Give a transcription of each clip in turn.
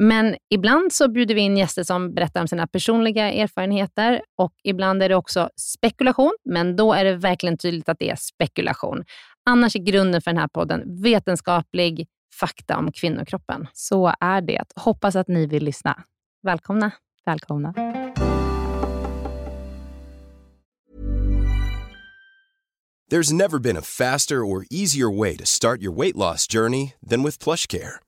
Men ibland så bjuder vi in gäster som berättar om sina personliga erfarenheter och ibland är det också spekulation, men då är det verkligen tydligt att det är spekulation. Annars är grunden för den här podden vetenskaplig fakta om kvinnokroppen. Så är det. Hoppas att ni vill lyssna. Välkomna. Välkomna. There's never been a faster or easier way to start your weight loss journey than with PlushCare.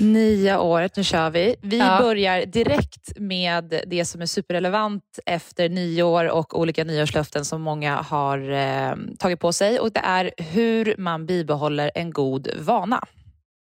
Nya året, nu kör vi. Vi ja. börjar direkt med det som är superrelevant efter nyår och olika nyårslöften som många har eh, tagit på sig. Och Det är hur man bibehåller en god vana.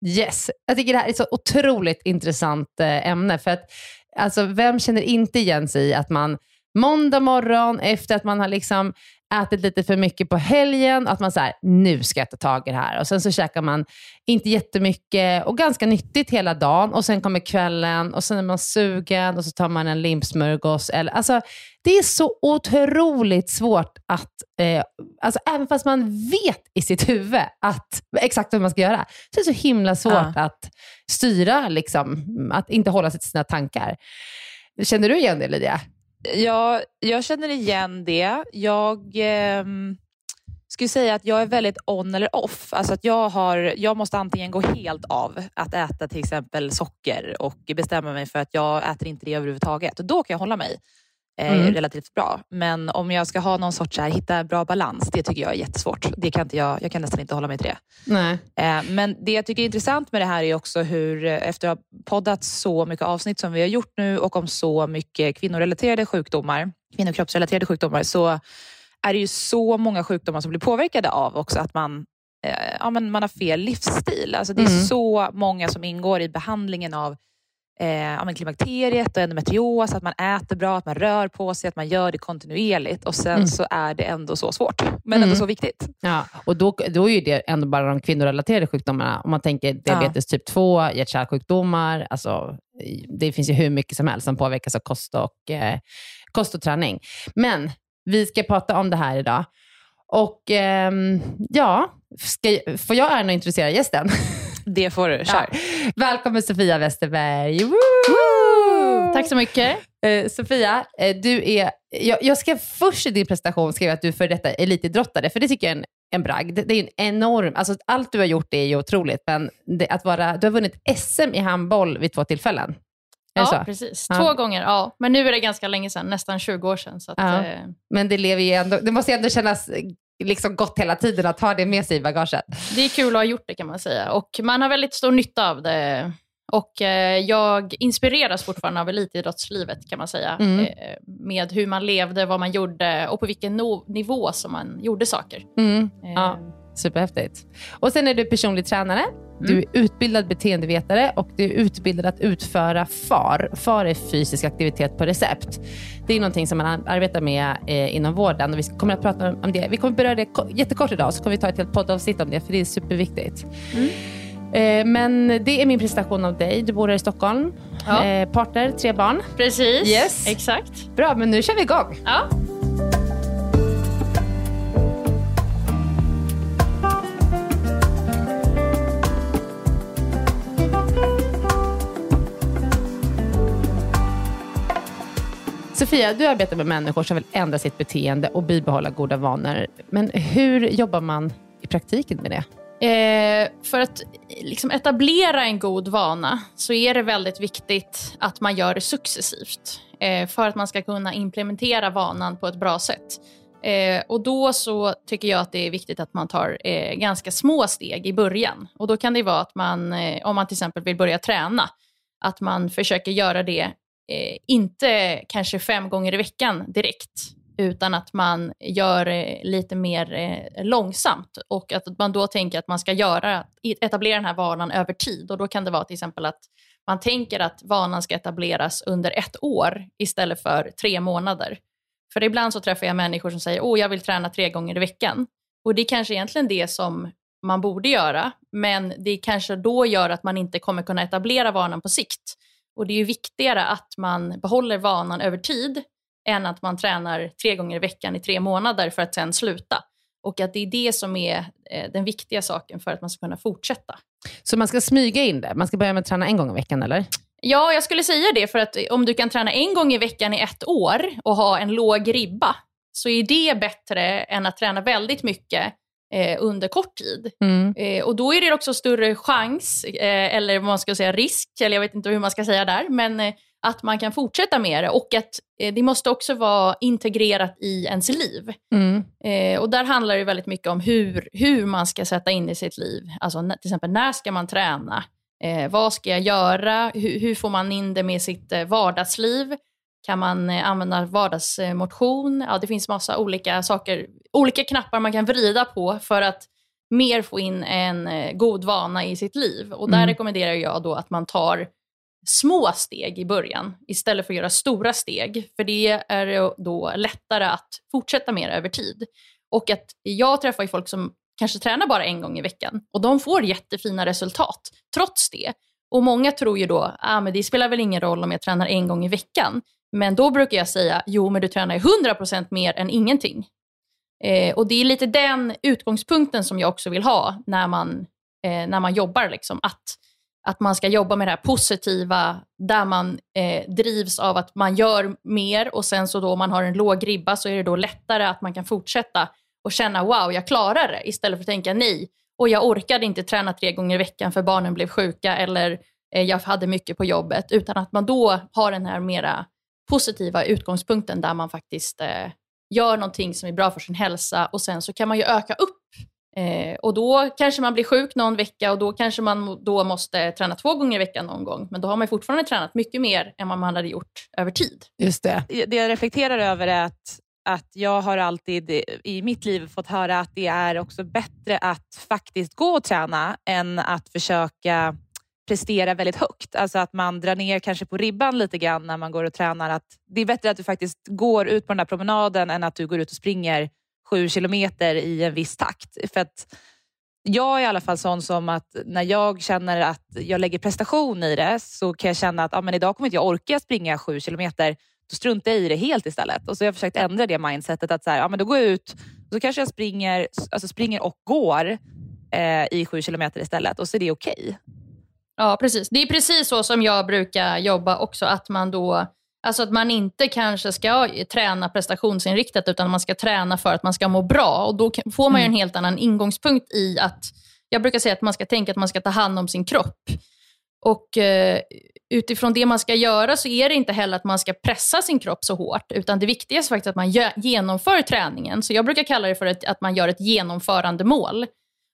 Yes, jag tycker det här är ett så otroligt intressant eh, ämne. För att, alltså, vem känner inte igen sig i att man måndag morgon efter att man har liksom ätit lite för mycket på helgen, att man säger nu ska jag ta tag i det här. Och Sen så käkar man inte jättemycket och ganska nyttigt hela dagen och sen kommer kvällen och sen är man sugen och så tar man en limpsmörgås. Eller, alltså, det är så otroligt svårt att, eh, alltså, även fast man vet i sitt huvud att, exakt vad man ska göra, så är det så himla svårt ja. att styra, liksom, att inte hålla sig till sina tankar. Känner du igen det Lydia? Ja, jag känner igen det. Jag eh, skulle säga att jag är väldigt on eller off. Alltså att jag, har, jag måste antingen gå helt av att äta till exempel socker och bestämma mig för att jag äter inte det överhuvudtaget. Och då kan jag hålla mig mm. relativt bra. Men om jag ska ha någon sorts, här, hitta bra balans, det tycker jag är jättesvårt. Det kan inte jag, jag kan nästan inte hålla mig till det. Nej. Eh, men det jag tycker är intressant med det här är också hur, eh, efter att ha poddat så mycket avsnitt som vi har gjort nu och om så mycket kvinnorelaterade sjukdomar, kvinnokroppsrelaterade sjukdomar, så är det ju så många sjukdomar som blir påverkade av också att man ja, men man har fel livsstil. Alltså det är mm. så många som ingår i behandlingen av eh, klimakteriet och endometrios, att man äter bra, att man rör på sig, att man gör det kontinuerligt och sen mm. så är det ändå så svårt, men mm. ändå så viktigt. Ja, och då, då är det ändå bara de kvinnorelaterade sjukdomarna. Om man tänker diabetes ja. typ 2, hjärt-kärlsjukdomar, alltså, det finns ju hur mycket som helst som påverkas av kost och, eh, kost och träning. Men vi ska prata om det här idag. Och eh, ja, ska, får jag äran att introducera gästen? Det får du. Kör. Ja. Välkommen Sofia Westerberg. Woo! Woo! Tack så mycket. Eh, Sofia, eh, du är, jag, jag, ska först i din presentation skriva att du är för detta elitidrottare, för det tycker jag är en, en bragd. Det är en enorm, alltså allt du har gjort är ju otroligt, men det, att vara, du har vunnit SM i handboll vid två tillfällen. Ja, så? precis. Två ja. gånger. Ja. Men nu är det ganska länge sedan, nästan 20 år sedan. Så att, ja. eh... Men det lever ju ändå, det måste ju ändå kännas liksom gott hela tiden att ha det med sig i bagaget. Det är kul att ha gjort det kan man säga och man har väldigt stor nytta av det. Och eh, jag inspireras fortfarande av elitidrottslivet kan man säga. Mm. Eh, med hur man levde, vad man gjorde och på vilken no nivå som man gjorde saker. Mm. Eh. Ja, superhäftigt. Och sen är du personlig tränare du är utbildad beteendevetare och du är utbildad att utföra FAR. FAR är fysisk aktivitet på recept. Det är någonting som man arbetar med eh, inom vården och vi kommer att prata om det. Vi kommer beröra det jättekort idag, så kommer vi ta ett helt poddavsnitt om det, för det är superviktigt. Mm. Eh, men det är min presentation av dig. Du bor här i Stockholm. Ja. Eh, partner, tre barn. Precis, yes. exakt. Bra, men nu kör vi igång. Ja. Sofia, du arbetar med människor som vill ändra sitt beteende och bibehålla goda vanor. Men hur jobbar man i praktiken med det? Eh, för att liksom etablera en god vana så är det väldigt viktigt att man gör det successivt. Eh, för att man ska kunna implementera vanan på ett bra sätt. Eh, och då så tycker jag att det är viktigt att man tar eh, ganska små steg i början. Och då kan det vara att man, eh, om man till exempel vill börja träna, att man försöker göra det eh, inte kanske fem gånger i veckan direkt, utan att man gör eh, lite mer eh, långsamt och att man då tänker att man ska göra, etablera den här vanan över tid. Och då kan det vara till exempel att man tänker att vanan ska etableras under ett år istället för tre månader. För ibland så träffar jag människor som säger att jag vill träna tre gånger i veckan. Och det är kanske egentligen det som man borde göra, men det kanske då gör att man inte kommer kunna etablera vanan på sikt. Och det är ju viktigare att man behåller vanan över tid än att man tränar tre gånger i veckan i tre månader för att sen sluta. Och att det är det som är eh, den viktiga saken för att man ska kunna fortsätta. Så man ska smyga in det? Man ska börja med att träna en gång i veckan eller? Ja, jag skulle säga det. För att om du kan träna en gång i veckan i ett år och ha en låg ribba, så är det bättre än att träna väldigt mycket eh, under kort tid. Mm. Eh, och då är det också större chans, eh, eller vad man ska säga risk, eller jag vet inte hur man ska säga där, men eh, att man kan fortsätta med det och att eh, det måste också vara integrerat i ens liv. Mm. Eh, och där handlar det väldigt mycket om hur, hur man ska sätta in i sitt liv. Alltså till exempel när ska man träna? vad ska jag göra? Hur, hur, får man in det med sitt vardagsliv? Kan man eh, använda vardagsmotion? Ja, det finns massa olika saker, olika knappar man kan vrida på för att mer få in en eh, god vana i sitt liv. Och där mm. rekommenderar jag då att man tar små steg i början istället för att göra stora steg. För det är då lättare att fortsätta mer över tid. Och att jag träffar ju folk som kanske tränar bara en gång i veckan och de får jättefina resultat trots det. Och många tror ju då, ah, men det spelar väl ingen roll om jag tränar en gång i veckan. Men då brukar jag säga, jo men du tränar 100% mer än ingenting. Eh, och det är lite den utgångspunkten som jag också vill ha när man, eh, när man jobbar. Liksom. Att, att man ska jobba med det här positiva, där man eh, drivs av att man gör mer och sen så då om man har en låg ribba så är det då lättare att man kan fortsätta och känna wow, jag klarar det. Istället för att tänka nej, och jag orkade inte träna tre gånger i veckan för barnen blev sjuka eller eh, jag hade mycket på jobbet. Utan att man då har den här mera positiva utgångspunkten där man faktiskt eh, gör någonting som är bra för sin hälsa och sen så kan man ju öka upp. Eh, och då kanske man blir sjuk någon vecka och då kanske man då måste träna två gånger i veckan någon gång. Men då har man fortfarande tränat mycket mer än vad man hade gjort över tid. Just det. Det jag reflekterar över är att, att jag har alltid i mitt liv fått höra att det är också bättre att faktiskt gå och träna än att försöka prestera väldigt högt. Alltså att man drar ner kanske på ribban lite grann när man går och tränar. Att det är bättre att du faktiskt går ut på den där promenaden än att du går ut och springer sju kilometer i en viss takt. För att jag är i alla fall sån som att när jag känner att jag lägger prestation i det så kan jag känna att ah, men idag kommer inte jag orka springa sju kilometer. Då struntar jag i det helt istället. Och så har jag försökt ändra det mindsetet. att så här, ah, men Då går jag ut så kanske jag springer, alltså springer och går eh, i sju kilometer istället och så är det okej. Okay. Ja, precis. Det är precis så som jag brukar jobba också. Att man då Alltså att man inte kanske ska träna prestationsinriktat utan man ska träna för att man ska må bra. Och Då får man ju en mm. helt annan ingångspunkt i att, jag brukar säga att man ska tänka att man ska ta hand om sin kropp. Och eh, utifrån det man ska göra så är det inte heller att man ska pressa sin kropp så hårt, utan det viktigaste är faktiskt att man genomför träningen. Så jag brukar kalla det för ett, att man gör ett genomförandemål.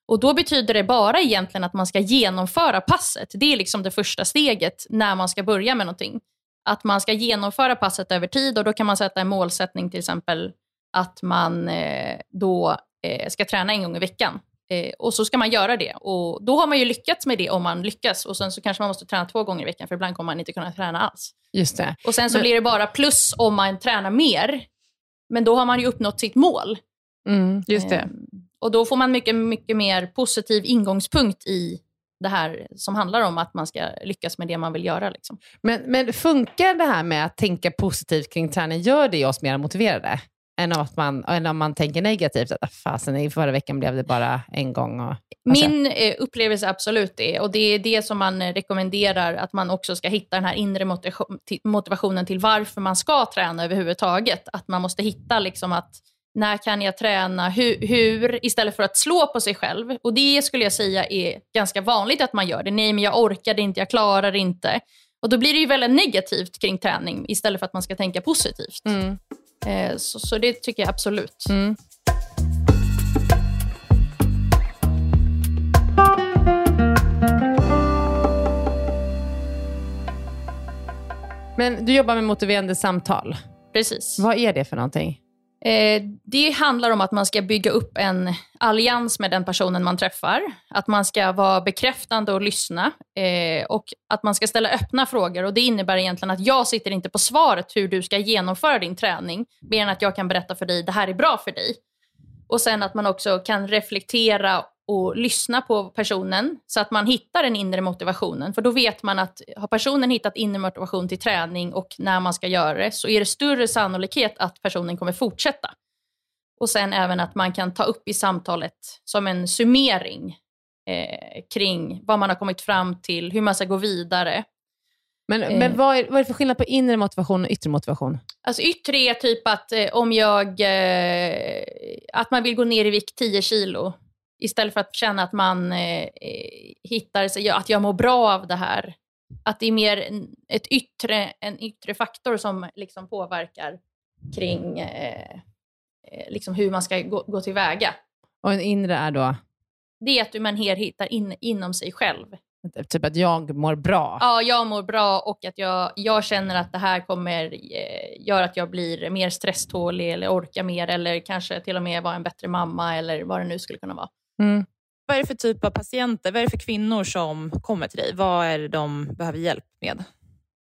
Och Då betyder det bara egentligen att man ska genomföra passet. Det är liksom det första steget när man ska börja med någonting. Att man ska genomföra passet över tid och då kan man sätta en målsättning till exempel att man eh, då eh, ska träna en gång i veckan. Eh, och så ska man göra det. Och Då har man ju lyckats med det om man lyckas. Och Sen så kanske man måste träna två gånger i veckan för ibland kommer man inte kunna träna alls. Just det. Och Sen så Men... blir det bara plus om man tränar mer. Men då har man ju uppnått sitt mål. Mm, just det. Och Då får man mycket, mycket mer positiv ingångspunkt i det här som handlar om att man ska lyckas med det man vill göra. Liksom. Men, men funkar det här med att tänka positivt kring träning, gör det oss mer motiverade? Än, att man, än om man tänker negativt, att fasen i förra veckan blev det bara en gång. Och, Min eh, upplevelse är absolut det. Och det är det som man rekommenderar, att man också ska hitta den här inre motivationen till varför man ska träna överhuvudtaget. Att man måste hitta liksom att när kan jag träna? Hur, hur? Istället för att slå på sig själv. Och Det skulle jag säga är ganska vanligt att man gör det. Nej, men jag orkar inte, jag klarar inte. Och Då blir det ju väldigt negativt kring träning istället för att man ska tänka positivt. Mm. Eh, så, så, det tycker jag absolut. Mm. Men du jobbar med motiverande samtal. Precis. Vad är det för någonting? Eh, det handlar om att man ska bygga upp en allians med den personen man träffar. Att man ska vara bekräftande och lyssna. Eh, och att man ska ställa öppna frågor. Och Det innebär egentligen att jag sitter inte på svaret hur du ska genomföra din träning. Mer än att jag kan berätta för dig, det här är bra för dig. Och sen att man också kan reflektera och lyssna på personen så att man hittar den inre motivationen. För då vet man att har personen hittat inre motivation till träning och när man ska göra det så är det större sannolikhet att personen kommer fortsätta. Och sen även att man kan ta upp i samtalet som en summering eh, kring vad man har kommit fram till, hur man ska gå vidare. Men, eh. men vad, är, vad är det för skillnad på inre motivation och yttre motivation? Alltså yttre är typ att eh, om jag, eh, att man vill gå ner i vikt 10 kilo Istället för att känna att man eh, hittar, att jag mår bra av det här. Att det är mer ett yttre, en yttre faktor som liksom påverkar kring eh, eh, liksom hur man ska gå, gå tillväga. Och en inre är då? Det är att man här hittar in, inom sig själv. Typ att jag mår bra? Ja, jag mår bra och att jag, jag känner att det här kommer eh, göra att jag blir mer stresstålig eller orkar mer eller kanske till och med vara en bättre mamma eller vad det nu skulle kunna vara. Mm. Vad är det för typ av patienter? Vad är det för kvinnor som kommer till dig? Vad är det de behöver hjälp med?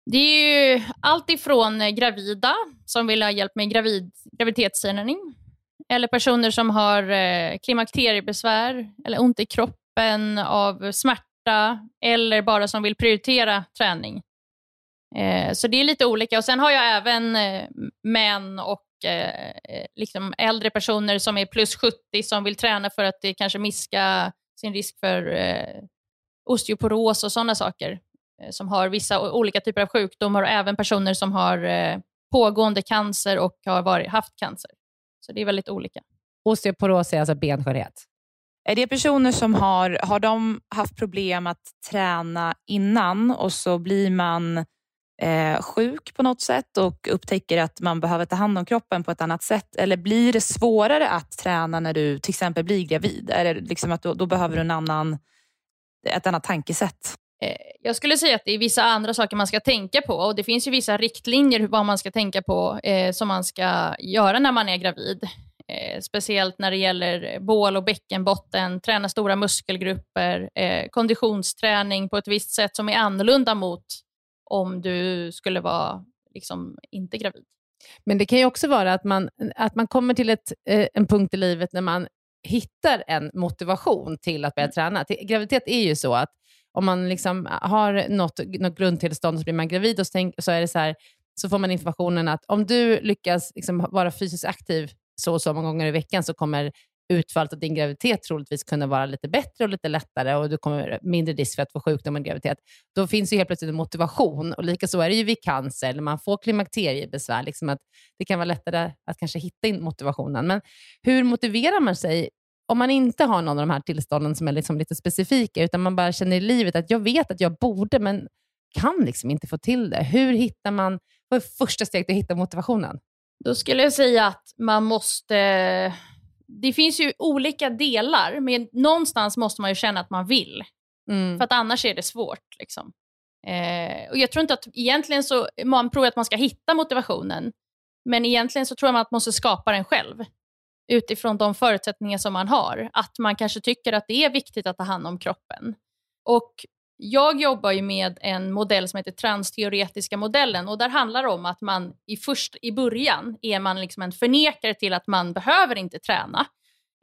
Det är ju allt ifrån gravida som vill ha hjälp med gravid, graviditetsträning eller personer som har eh, klimakteriebesvär eller ont i kroppen av smärta eller bara som vill prioritera träning. Eh, så det är lite olika. Och Sen har jag även eh, män och Eh, liksom äldre personer som är plus 70 som vill träna för att det kanske minska sin risk för eh, osteoporos och sådana saker. Eh, som har vissa olika typer av sjukdomar och även personer som har eh, pågående cancer och har varit, haft cancer. Så det är väldigt olika. Osteoporos är alltså benskörhet? Är det personer som har, har de haft problem att träna innan och så blir man eh, sjuk på något sätt och upptäcker att man behöver ta hand om kroppen på ett annat sätt? Eller blir det svårare att träna när du till exempel blir gravid? Är det liksom att då, då behöver du en annan, ett annat tankesätt? Eh, jag skulle säga att det är vissa andra saker man ska tänka på och det finns ju vissa riktlinjer vad man ska tänka på eh, som man ska göra när man är gravid. Eh, speciellt när det gäller bål och bäckenbotten, träna stora muskelgrupper, eh, konditionsträning på ett visst sätt som är annorlunda mot om du skulle vara liksom, inte gravid. Men det kan ju också vara att man, att man kommer till ett, eh, en punkt i livet när man hittar en motivation till att börja Mm. träna. Graviditet är ju så att om man liksom har något, något grundtillstånd så blir man gravid och så, tänk, så är det så här, så får man informationen att om du lyckas liksom vara fysiskt aktiv så och så många gånger i veckan så kommer utfallet av din graviditet troligtvis kunna vara lite bättre och lite lättare och du kommer mindre risk för att få sjukdom under graviditet. Då finns ju helt plötsligt en motivation och likaså är det ju vid cancer eller man får klimakteriebesvär. Liksom att det kan vara lättare att kanske hitta in motivationen. Men hur motiverar man sig om man inte har någon av de här tillstånden som är liksom lite specifika, utan man bara känner i livet att jag vet att jag borde, men kan liksom inte få till det. Hur hittar man, vad är första steget att hitta motivationen? Då skulle jag säga att man måste... Det finns ju olika delar, men någonstans måste man ju känna att man vill. Mm. För att annars är det svårt. Liksom. Eh, och jag tror inte att egentligen så, man tror att man ska hitta motivationen, men egentligen så tror jag att man måste skapa den själv. Utifrån de förutsättningar som man har. Att man kanske tycker att det är viktigt att ta hand om kroppen. Och jag jobbar ju med en modell som heter transteoretiska modellen och där handlar det om att man i, först, i början är man liksom en förnekare till att man behöver inte träna.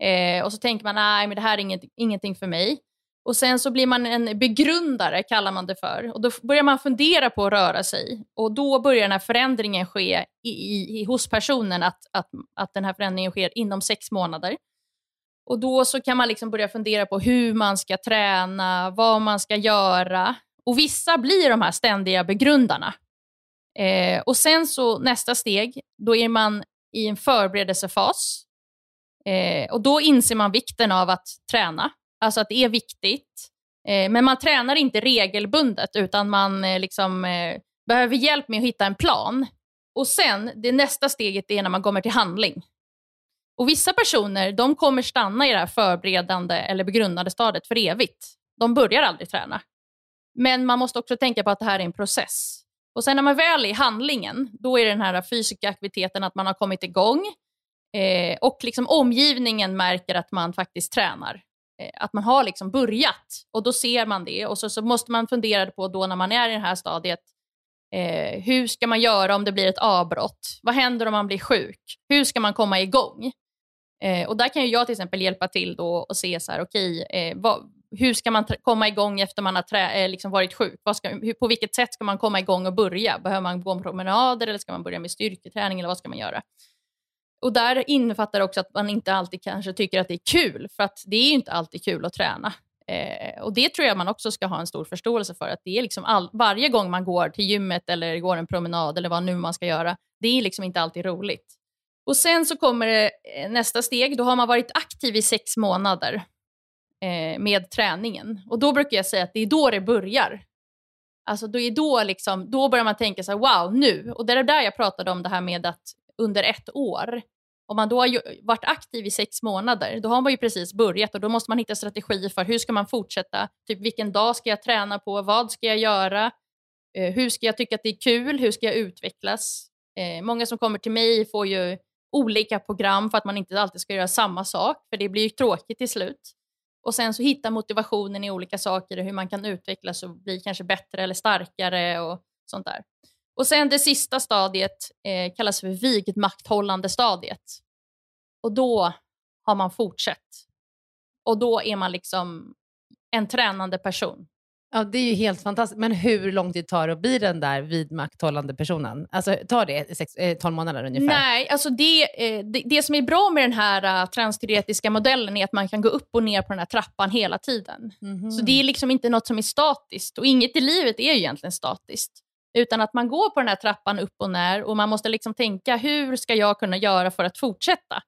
Eh, och så tänker man, nej men det här är inget, ingenting för mig. Och sen så blir man en begrundare, kallar man det för. Och då börjar man fundera på att röra sig. Och då börjar den här förändringen ske i, i, hos personen, att, att, att den här förändringen sker inom sex månader. Och då så kan man liksom börja fundera på hur man ska träna, vad man ska göra. Och vissa blir de här ständiga begrundarna. Eh, och sen så nästa steg, då är man i en förberedelsefas. Eh, och då inser man vikten av att träna. Alltså att det är viktigt. Eh, men man tränar inte regelbundet utan man eh, liksom, eh, behöver hjälp med att hitta en plan. Och sen, det nästa steget är när man kommer till handling. Och Vissa personer de kommer stanna i det här förberedande eller begrundande stadiet för evigt. De börjar aldrig träna. Men man måste också tänka på att det här är en process. Och sen när man väl är i handlingen, då är det den här fysiska aktiviteten att man har kommit igång eh, och liksom omgivningen märker att man faktiskt tränar. Eh, att man har liksom börjat och då ser man det och så, så måste man fundera på då när man är i det här stadiet, eh, hur ska man göra om det blir ett avbrott? Vad händer om man blir sjuk? Hur ska man komma igång? Eh, och där kan ju jag till exempel hjälpa till då och se så här, okej, eh, vad, hur ska man komma igång efter man har trä, eh, liksom varit sjuk? Vad ska, hur, på vilket sätt ska man komma igång och börja? Behöver man gå en promenader eller ska man börja med styrketräning eller vad ska man göra? Och där innefattar det också att man inte alltid kanske tycker att det är kul, för att det är ju inte alltid kul att träna. Eh, och Det tror jag man också ska ha en stor förståelse för, att det är liksom all, varje gång man går till gymmet eller går en promenad eller vad nu man ska göra, det är liksom inte alltid roligt. Och Sen så kommer det, eh, nästa steg, då har man varit aktiv i sex månader eh, med träningen. Och Då brukar jag säga att det är då det börjar. Alltså då, är då, liksom, då börjar man tänka så här, wow, nu. Och det är där jag pratade om det här med att under ett år, om man då har ju varit aktiv i sex månader, då har man ju precis börjat och då måste man hitta strategier för hur ska man fortsätta? Typ vilken dag ska jag träna på? Vad ska jag göra? Eh, hur ska jag tycka att det är kul? Hur ska jag utvecklas? Eh, många som kommer till mig får ju olika program för att man inte alltid ska göra samma sak, för det blir ju tråkigt till slut. Och sen så hitta motivationen i olika saker, hur man kan utvecklas och bli kanske bättre eller starkare och sånt där. Och sen det sista stadiet eh, kallas för vigmakthållande stadiet. Och då har man fortsatt. Och då är man liksom en tränande person. Ja, det är ju helt fantastiskt. Men hur lång tid tar det att bli den där vidmakthållande personen? Alltså, tar det sex, eh, 12 månader ungefär? Nej, alltså det, eh, det, det som är bra med den här uh, transteoretiska modellen är att man kan gå upp och ner på den här trappan hela tiden. Mhm. Så det är liksom inte något som är statiskt och inget i livet är ju egentligen statiskt. Utan att man går på den här trappan upp och ner och man måste liksom tänka hur ska jag kunna göra för att fortsätta?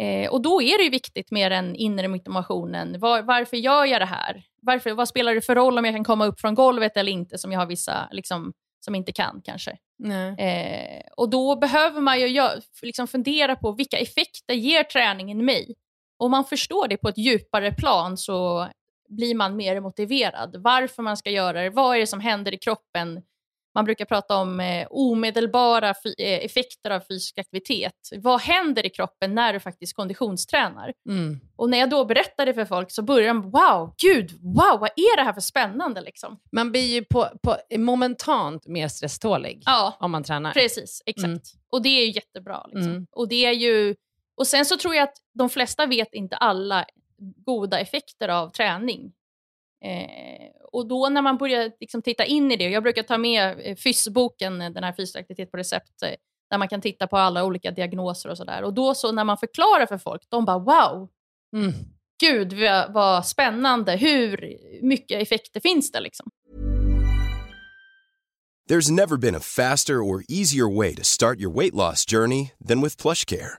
Eh, och då är det ju viktigt med den inre motivationen. Var, varför gör jag det här? Varför, vad spelar det för roll om jag kan komma upp från golvet eller inte som jag har vissa liksom, som inte kan kanske. Eh, och då behöver man ju gö- liksom fundera på vilka effekter ger träningen mig? Om man förstår det på ett djupare plan så blir man mer motiverad. Varför man ska göra det, vad är det som händer i kroppen man brukar prata om eh, omedelbara eh, effekter av fysisk aktivitet. Vad händer i kroppen när du faktiskt konditionstränar? Mm. Och när jag då berättar det för folk så börjar de, wow, gud, wow, vad är det här för spännande? Liksom. Man blir ju på, på, momentant mer stresstålig Ja, om man tränar. precis. Exakt. Mm. Och det är ju jättebra. Liksom. Mm. Och, det är ju, och sen så tror jag att de flesta vet inte alla goda effekter av träning. Eh, och då när man börjar liksom titta in i det, jag brukar ta med eh, eh den här fysisk aktivitet på recept, eh, där man kan titta på alla olika diagnoser och sådär. Och då så när man förklarar för folk, de bara wow, Mm. gud vad, vad spännande, hur mycket effekter finns det liksom? There's never been a faster or easier way to start your weight loss journey than with PlushCare.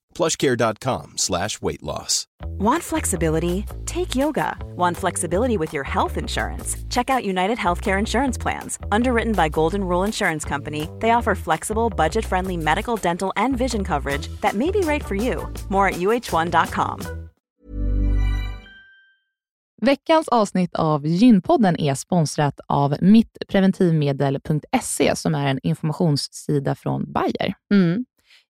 plushcare.com slash weight loss. Want flexibility? Take yoga. Want flexibility with your health insurance? Check out United Healthcare Insurance Plans. Underwritten by Golden Rule Insurance Company, they offer flexible, budget friendly medical, dental, and vision coverage that may be right for you. More at uh1.com. Veckans avsnitt av Gynpodden är sponsrat av mittpreventivmedel.se som är en informationssida från Bayer. Mm.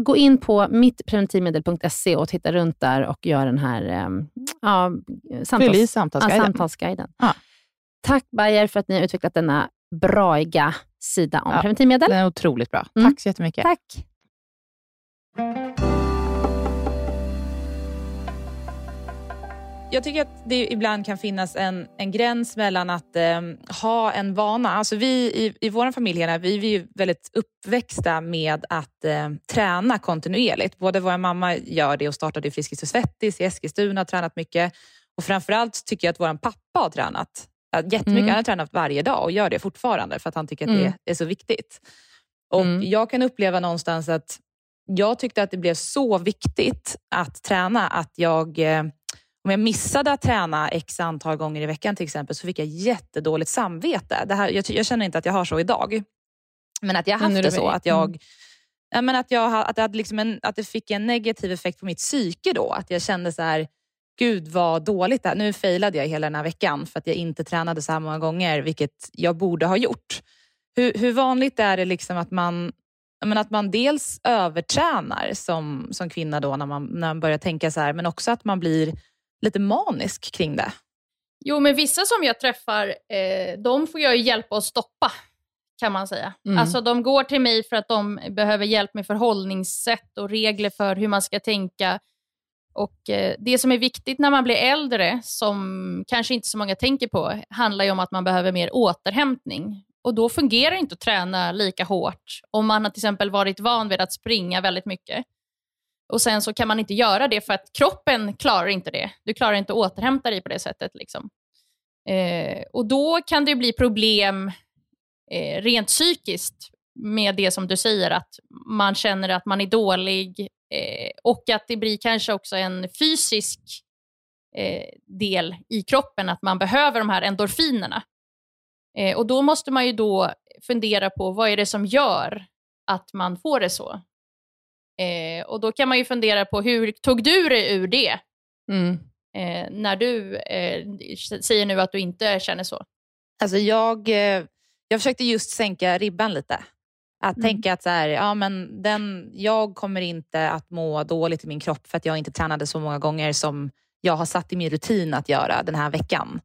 gå in på mittpreventivmedel.se och titta runt där och gör den här eh, ja, Fyll samtals, ja, samtalsguiden. samtalsguiden. Ja. Tack Bayer för att ni har utvecklat denna braiga sida om Ja. preventivmedel. Den är otroligt bra. Mm. Tack så jättemycket. Tack. Jag tycker att det ibland kan finnas en, en gräns mellan att eh, ha en vana. Alltså vi i, i vår familj här, vi, vi är väldigt uppväxta med att eh, träna kontinuerligt. Både vår mamma gör det och startade Friskis och Svettis i Eskilstuna, har tränat mycket. Och framförallt tycker jag att vår pappa har tränat jättemycket. Mm. Han har tränat varje dag och gör det fortfarande för att han tycker att Mm. det är så viktigt. Och Mm. Jag kan uppleva någonstans att jag tyckte att det blev så viktigt att träna att jag eh, om jag missade att träna x antal gånger i veckan till exempel så fick jag jättedåligt samvete. Det här, jag, jag känner inte att jag har så idag. Men att jag Men haft det så att jag Ja, men att, jag, att, det liksom en, att det fick en negativ effekt på mitt psyke då. Att jag kände så här, gud vad dåligt det här. Nu failade jag hela den här veckan för att jag inte tränade så här många gånger, vilket jag borde ha gjort. Hur, hur vanligt är det liksom att man, menar, att man dels övertränar som, som kvinna då när man, när man börjar tänka så här, men också att man blir lite manisk kring det? Jo, men vissa som jag träffar, eh, de får jag ju hjälpa att stoppa, kan man säga. Mm. Alltså de går till mig för att de behöver hjälp med förhållningssätt och regler för hur man ska tänka Och eh, Det som är viktigt när man blir äldre, som kanske inte så många tänker på, handlar ju om att man behöver mer återhämtning. Och Då fungerar det inte att träna lika hårt om man har till exempel varit van vid att springa väldigt mycket. Och Sen så kan man inte göra det för att kroppen klarar inte det. Du klarar inte att återhämta dig på det sättet. Liksom. Eh, och Då kan det bli problem eh, rent psykiskt med det som du säger, att man känner att man är dålig eh, och att det blir kanske också en fysisk eh, del i kroppen, att man behöver de här endorfinerna. Eh, och Då måste man ju då fundera på vad är det som gör att man får det så. Eh, och Då kan man ju fundera på hur tog du dig ur det? Mm. Eh, när du eh, säger nu att du inte känner så. Alltså jag, jag försökte just sänka ribban lite. Att mm. tänka att så här, ja, men den, jag kommer inte att må dåligt i min kropp för att jag inte tränade så många gånger som jag har satt i min rutin att göra den här veckan.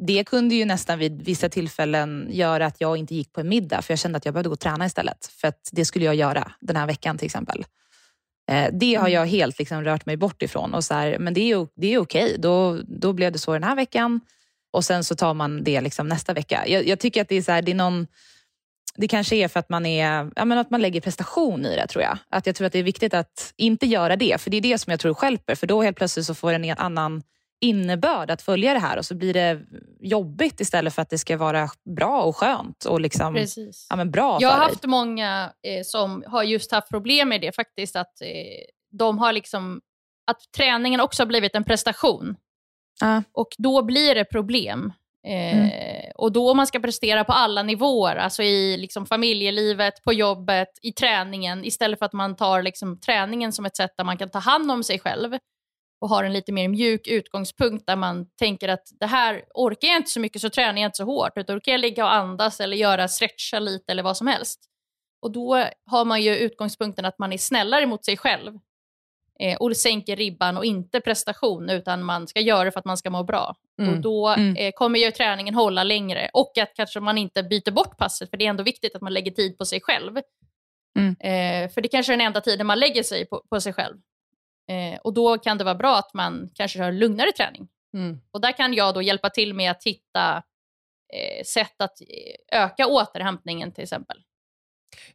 Det kunde ju nästan vid vissa tillfällen göra att jag inte gick på en middag för jag kände att jag behövde gå och träna istället. För att det skulle jag göra den här veckan till exempel. Eh, det har mm. jag helt liksom rört mig bort ifrån. Och så här, men det är, det är okej, då, då blev det så den här veckan. Och sen så tar man det liksom nästa vecka. Jag, jag tycker att det är, så här, det är någon det kanske är för att man, är, ja, men att man lägger prestation i det tror jag. Att jag tror att det är viktigt att inte göra det, för det är det som jag tror skälper. För då helt plötsligt så får en annan innebörd att följa det här och så blir det jobbigt istället för att det ska vara bra och skönt och liksom, Precis. Ja, men bra Jag har dig. haft många eh, som har just haft problem med det faktiskt. Att eh, de har liksom, att träningen också har blivit en prestation. Uh. Och då blir det problem. Mm. Eh, och då man ska prestera på alla nivåer, alltså i liksom familjelivet, på jobbet, i träningen, istället för att man tar liksom träningen som ett sätt där man kan ta hand om sig själv och har en lite mer mjuk utgångspunkt där man tänker att det här orkar jag inte så mycket så tränar jag inte så hårt, utan kan jag ligga och andas eller göra stretcha lite eller vad som helst. Och då har man ju utgångspunkten att man är snällare mot sig själv eh, och sänker ribban och inte prestation, utan man ska göra det för att man ska må bra. Mm. Och Då mm. eh, kommer ju träningen hålla längre och att kanske man inte byter bort passet, för det är ändå viktigt att man lägger tid på sig själv. Mm. Eh, för det kanske är den enda tiden man lägger sig på, på sig själv. Eh, och Då kan det vara bra att man kanske har lugnare träning. Mm. Och Där kan jag då hjälpa till med att hitta eh, sätt att eh, öka återhämtningen till exempel.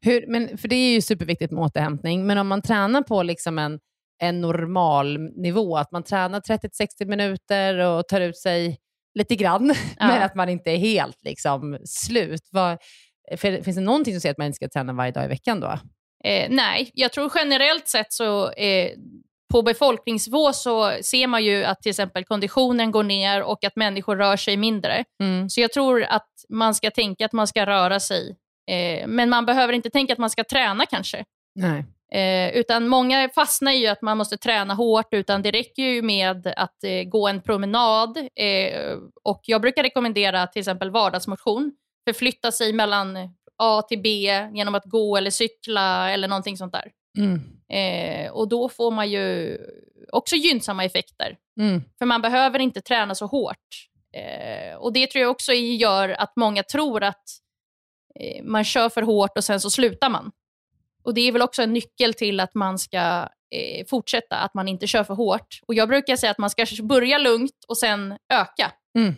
Hur, men, för Det är ju superviktigt med återhämtning, men om man tränar på liksom en en normal nivå. Att man tränar 30-60 minuter och tar ut sig lite grann, ja. men att man inte är helt liksom, slut. Vad, finns det någonting som säger att man inte ska träna varje dag i veckan då? Eh, nej, jag tror generellt sett så eh, på befolkningsnivå så ser man ju att till exempel konditionen går ner och att människor rör sig mindre. Mm. Så jag tror att man ska tänka att man ska röra sig. Eh, men man behöver inte tänka att man ska träna kanske. Nej. Eh, utan många fastnar i att man måste träna hårt, utan det räcker ju med att eh, gå en promenad. Eh, och Jag brukar rekommendera till exempel vardagsmotion. Förflytta sig mellan A till B genom att gå eller cykla eller någonting sånt där. Mm. Eh, och Då får man ju också gynnsamma effekter. Mm. För man behöver inte träna så hårt. Eh, och Det tror jag också gör att många tror att eh, man kör för hårt och sen så slutar man. Och Det är väl också en nyckel till att man ska eh, fortsätta, att man inte kör för hårt. Och Jag brukar säga att man ska börja lugnt och sen öka. Mm.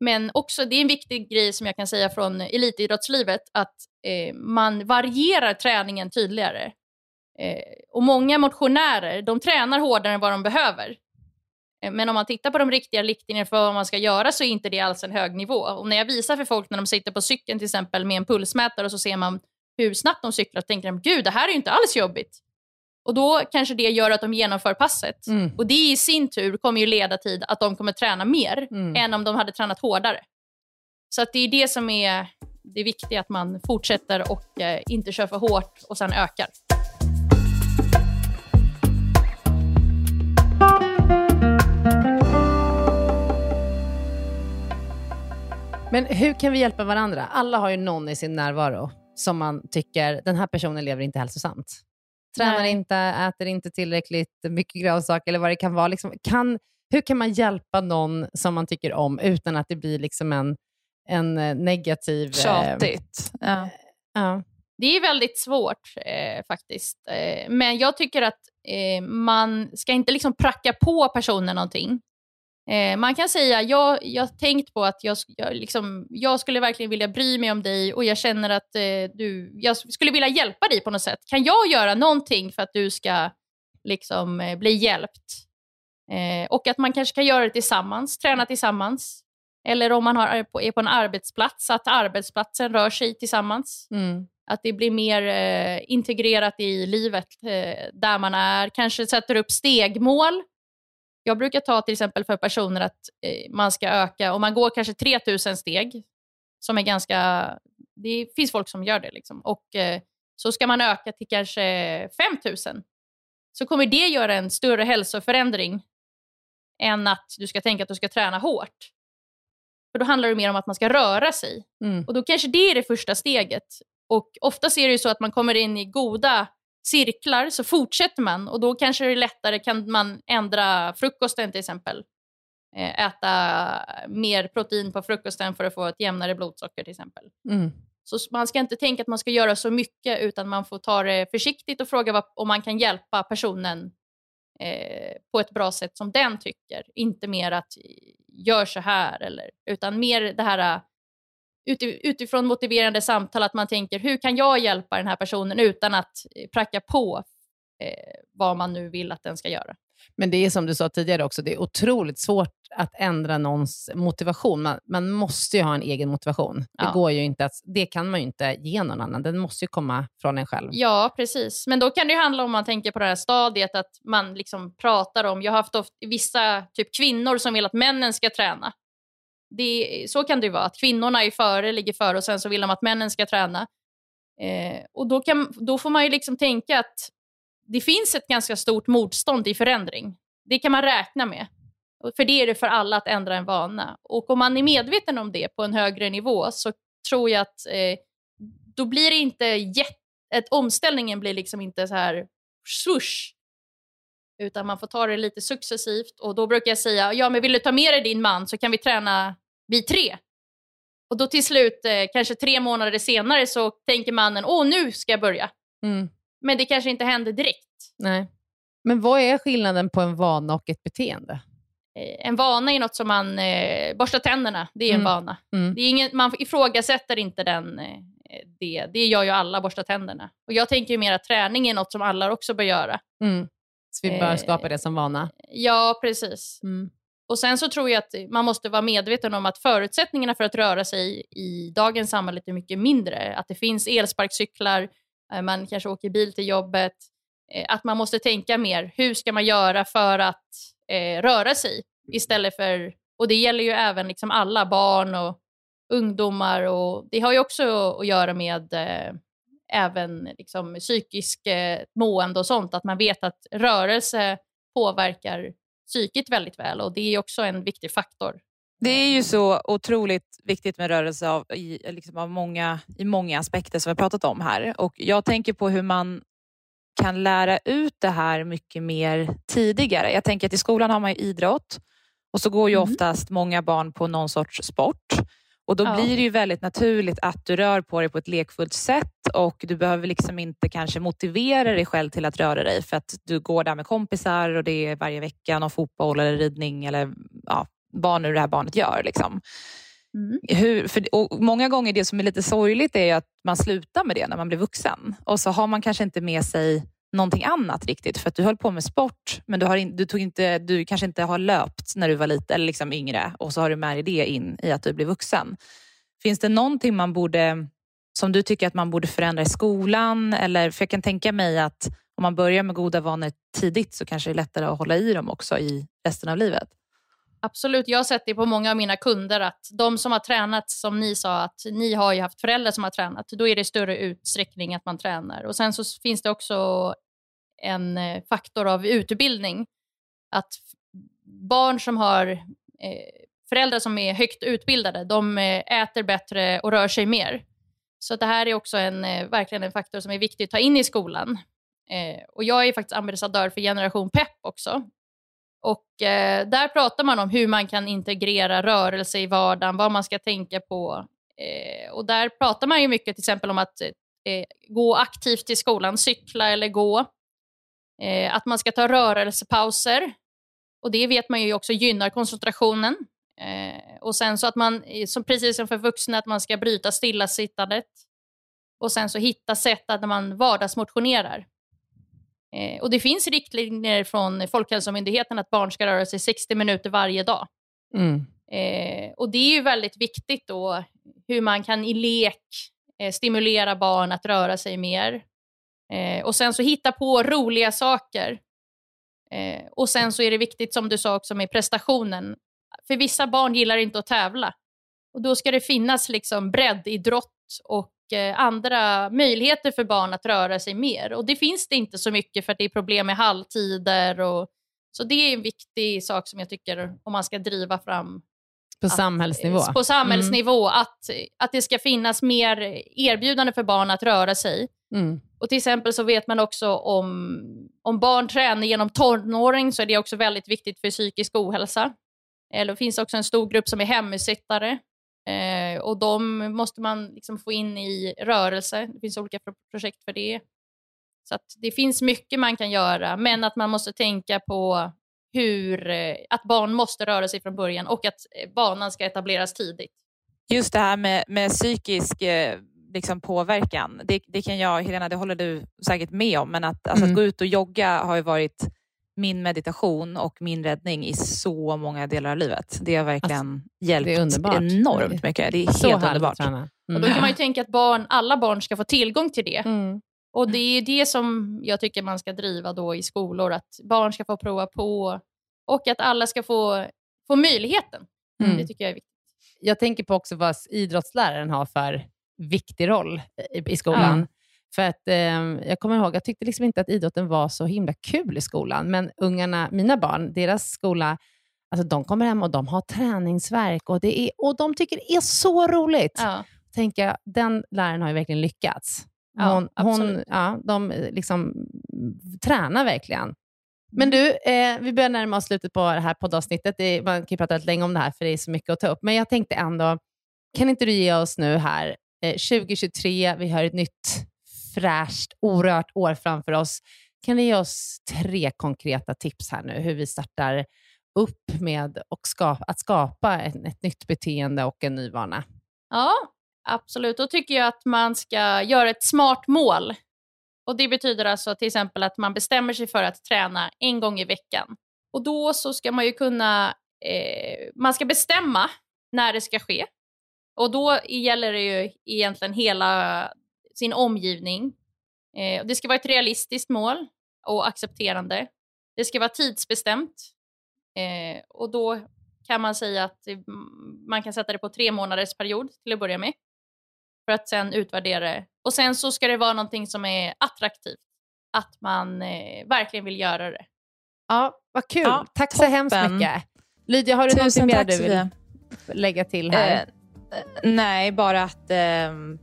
Men också, det är en viktig grej som jag kan säga från elitidrottslivet, att eh, man varierar träningen tydligare. Eh, och Många motionärer de tränar hårdare än vad de behöver. Eh, men om man tittar på de riktiga riktlinjerna för vad man ska göra så är inte det alls en hög nivå. Och när jag visar för folk när de sitter på cykeln till exempel med en pulsmätare och så ser man hur snabbt de cyklar och tänker de, gud det här är ju inte alls jobbigt. Och då kanske det gör att de genomför passet. Mm. Och det i sin tur kommer ju leda till att de kommer träna mer mm. än om de hade tränat hårdare. Så att det är det som är det viktiga, att man fortsätter och eh, inte kör för hårt och sen ökar. Men hur kan vi hjälpa varandra? Alla har ju någon i sin närvaro som man tycker, den här personen lever inte hälsosamt. Tränar Nej. inte, äter inte tillräckligt mycket grönsaker eller vad det kan vara. Liksom, kan, hur kan man hjälpa någon som man tycker om utan att det blir liksom en, en eh, negativ... Eh, Tjatigt. Eh, ja. ja. Det är väldigt svårt eh, faktiskt. Eh, men jag tycker att eh, man ska inte liksom pracka på personen någonting. Eh, man kan säga, jag, jag har tänkt på att jag, jag, liksom, jag skulle verkligen vilja bry mig om dig och jag känner att eh, du, jag skulle vilja hjälpa dig på något sätt. Kan jag göra någonting för att du ska liksom, eh, bli hjälpt? Eh, och att man kanske kan göra det tillsammans, träna tillsammans. Eller om man har, är på en arbetsplats, att arbetsplatsen rör sig tillsammans. Mm. Att det blir mer eh, integrerat i livet eh, där man är. Kanske sätter upp stegmål. Jag brukar ta till exempel för personer att eh, man ska öka, om man går kanske 3000 steg, som är ganska, det finns folk som gör det, liksom. och eh, så ska man öka till kanske 5000. Så kommer det göra en större hälsoförändring än att du ska tänka att du ska träna hårt. För då handlar det mer om att man ska röra sig. Mm. Och då kanske det är det första steget. Och ofta är det ju så att man kommer in i goda cirklar, så fortsätter man och då kanske det är lättare kan man ändra frukosten till exempel. Eh, Äta mer protein på frukosten för att få ett jämnare blodsocker till exempel. Mm. Så man ska inte tänka att man ska göra så mycket utan man får ta det försiktigt och fråga vad, om man kan hjälpa personen eh, på ett bra sätt som den tycker. Inte mer att gör så här, eller, utan mer det här utifrån motiverande samtal, att man tänker hur kan jag hjälpa den här personen utan att eh, pracka på eh, vad man nu vill att den ska göra. Men det är som du sa tidigare också, det är otroligt svårt att ändra någons motivation. Man, man måste ju ha en egen motivation. Ja. Det, går ju inte att, det kan man ju inte ge någon annan. Den måste ju komma från en själv. Ja, precis. Men då kan det ju handla om, man tänker på det här stadiet, att man liksom pratar om, jag har haft ofta, vissa typ kvinnor som vill att männen ska träna. Det, så kan det ju vara, att kvinnorna är före, ligger före och sen så vill de att männen ska träna. Eh, och då, kan, då får man ju liksom tänka att det finns ett ganska stort motstånd i förändring. Det kan man räkna med. För det är det för alla att ändra en vana. Och om man är medveten om det på en högre nivå så tror jag att eh, då blir det inte jätte... Omställningen blir liksom inte så här swoosh. Utan man får ta det lite successivt. Och då brukar jag säga, ja men vill du ta med dig din man så kan vi träna vi tre. Och då till slut, eh, kanske tre månader senare, så tänker mannen, åh nu ska jag börja. Mm. Men det kanske inte händer direkt. Nej. Men vad är skillnaden på en vana och ett beteende? Eh, En vana är något som man eh, borstar tänderna, det är en Mm. vana. Mm. Det är ingen, man ifrågasätter inte den, eh, det. Det gör ju alla, borsta tänderna. Och jag tänker ju mer att träning är något som alla också bör göra. Mm. Så vi bör Eh, skapa det som vana. Ja, precis. Mm. Och sen så tror jag att man måste vara medveten om att förutsättningarna för att röra sig i dagens samhälle är mycket mindre. Att det finns elsparkcyklar, eh, man kanske åker bil till jobbet. eh, Att man måste tänka mer, hur ska man göra för att eh, röra sig? Istället för, och det gäller ju även liksom alla barn och ungdomar. Och det har ju också att göra med eh, även liksom psykisk eh, mående och sånt. Att man vet att rörelse påverkar psyket väldigt väl och det är också en viktig faktor. Det är ju så otroligt viktigt med rörelse av, i, liksom av många, i många aspekter som vi har pratat om här. Och Jag tänker på hur man kan lära ut det här mycket mer tidigare. Jag tänker att i skolan har man idrott och så går ju Mm. oftast många barn på någon sorts sport. Och Då Ja. blir det ju väldigt naturligt att du rör på dig på ett lekfullt sätt och du behöver liksom inte kanske motivera dig själv till att röra dig för att du går där med kompisar och det är varje vecka någon fotboll eller ridning eller ja, vad nu det här barnet gör. Liksom. Hur, för, och många gånger det som är lite sorgligt är att man slutar med det när man blir vuxen och så har man kanske inte med sig någonting annat riktigt för att du höll på med sport men du, har in, du, tog inte, du kanske inte har löpt när du var lite, eller liksom yngre och så har du med dig det in i att du blir vuxen. Finns det någonting man borde, som du tycker att man borde förändra i skolan? Eller, för jag kan tänka mig att om man börjar med goda vanor tidigt så kanske det är lättare att hålla i dem också i resten av livet. Absolut, jag har sett det på många av mina kunder att de som har tränat, som ni sa, att ni har ju haft föräldrar som har tränat, då är det i större utsträckning att man tränar. Och Sen så finns det också en eh, faktor av utbildning. Att barn som har eh, föräldrar som är högt utbildade, de eh, äter bättre och rör sig mer. Så det här är också en, eh, verkligen en faktor som är viktig att ta in i skolan. Eh, och Jag är faktiskt ambassadör för Generation Pep också. Och eh, Där pratar man om hur man kan integrera rörelse i vardagen, vad man ska tänka på. Eh, och Där pratar man ju mycket till exempel om att eh, gå aktivt till skolan, cykla eller gå. Eh, att man ska ta rörelsepauser. Och det vet man ju också gynnar koncentrationen. Eh, och sen så att man, eh, som precis som för vuxna, att man ska bryta stillasittandet. Och sen så hitta sätt att man vardagsmotionerar. Eh, och det finns riktlinjer från Folkhälsomyndigheten att barn ska röra sig 60 minuter varje dag. Mm. Eh, och det är ju väldigt viktigt då hur man kan i lek eh, stimulera barn att röra sig mer. Eh, och sen så hitta på roliga saker. Eh, och sen så är det viktigt som du sa också med prestationen. För vissa barn gillar inte att tävla. Och då ska det finnas liksom breddidrott och andra möjligheter för barn att röra sig mer. Och det finns det inte så mycket för att det är problem med halvtider. Och, så det är en viktig sak som jag tycker om man ska driva fram På att- samhällsnivå. På samhällsnivå, att, att det ska finnas mer erbjudande för barn att röra sig. Mm. Och till exempel så vet man också om, om barn tränar genom tonåring så är det också väldigt viktigt för psykisk ohälsa. Eller det finns också en stor grupp som är hemmusittare. Eh, och de måste man liksom få in i rörelse. Det finns olika pro- projekt för det. Så att det finns mycket man kan göra, men att man måste tänka på hur, eh, att barn måste röra sig från början och att eh, banan ska etableras tidigt. Just det här med, med psykisk eh, liksom påverkan, det, det kan jag, Helena, det håller du säkert med om, men att, alltså, Mm. att gå ut och jogga har ju varit min meditation och min räddning i så många delar av livet. Det har verkligen hjälpt det är underbart. enormt mycket. Det är Så helt härligt underbart. träna. Och Mm. då kan man ju tänka att barn, alla barn ska få tillgång till det. Mm. Och det är det som jag tycker man ska driva då i skolor, att barn ska få prova på och att alla ska få, få möjligheten. Mm. Det tycker jag är viktigt. Jag tänker på också vad idrottsläraren har för viktig roll i, i skolan. För att, eh, jag kommer ihåg, jag tyckte liksom inte att idrotten var så himla kul i skolan, men ungarna, mina barn, deras skola, alltså de kommer hem och de har träningsverk och, det är, och de tycker det är så roligt. Ja. Tänker jag, den läraren har ju verkligen lyckats. Ja, Hon, hon, absolut. ja, de eh, liksom tränar verkligen. Men du, eh, vi börjar närma oss slutet på det här poddavsnittet. Det är, man kan ju prata rätt länge om det här, för det är så mycket att ta upp. Men jag tänkte ändå, kan inte du ge oss nu här, eh, 2023, vi har ett nytt fräscht, orört år framför oss. Kan du ge oss tre konkreta tips här nu, hur vi startar upp med och skapa, att skapa ett, ett nytt beteende och en ny vana? ja, absolut. Då tycker jag att man ska göra ett smart mål. Och Det betyder alltså till exempel att man bestämmer sig för att träna en gång i veckan. Och Då så ska man ju kunna, eh, man ska bestämma när det ska ske. Och då gäller det ju egentligen hela sin omgivning. Eh, och det ska vara ett realistiskt mål och accepterande. Det ska vara tidsbestämt. Eh, och då kan man säga att det- man kan sätta det på tre månaders period till att börja med. För att sen utvärdera det. Och sen så ska det vara någonting som är attraktivt. Att man eh, verkligen vill göra det. Ja, vad kul. Ja, Tack så hemskt toppen. mycket. Lydia, har du Tusen någonting mer du vill lägga till här? Eh, nej, bara att, ehm,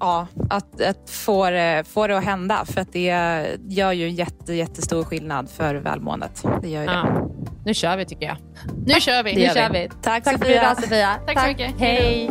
ja, att, att få, det, få det att hända. För att det gör ju en jätte, jättestor skillnad för välmåendet. Det gör ju det. Ja. Nu kör vi tycker jag. Nu kör vi! Det Nu kör vi. vi. Tack, Tack för Sofia. idag Sofia. Tack så mycket. Hej.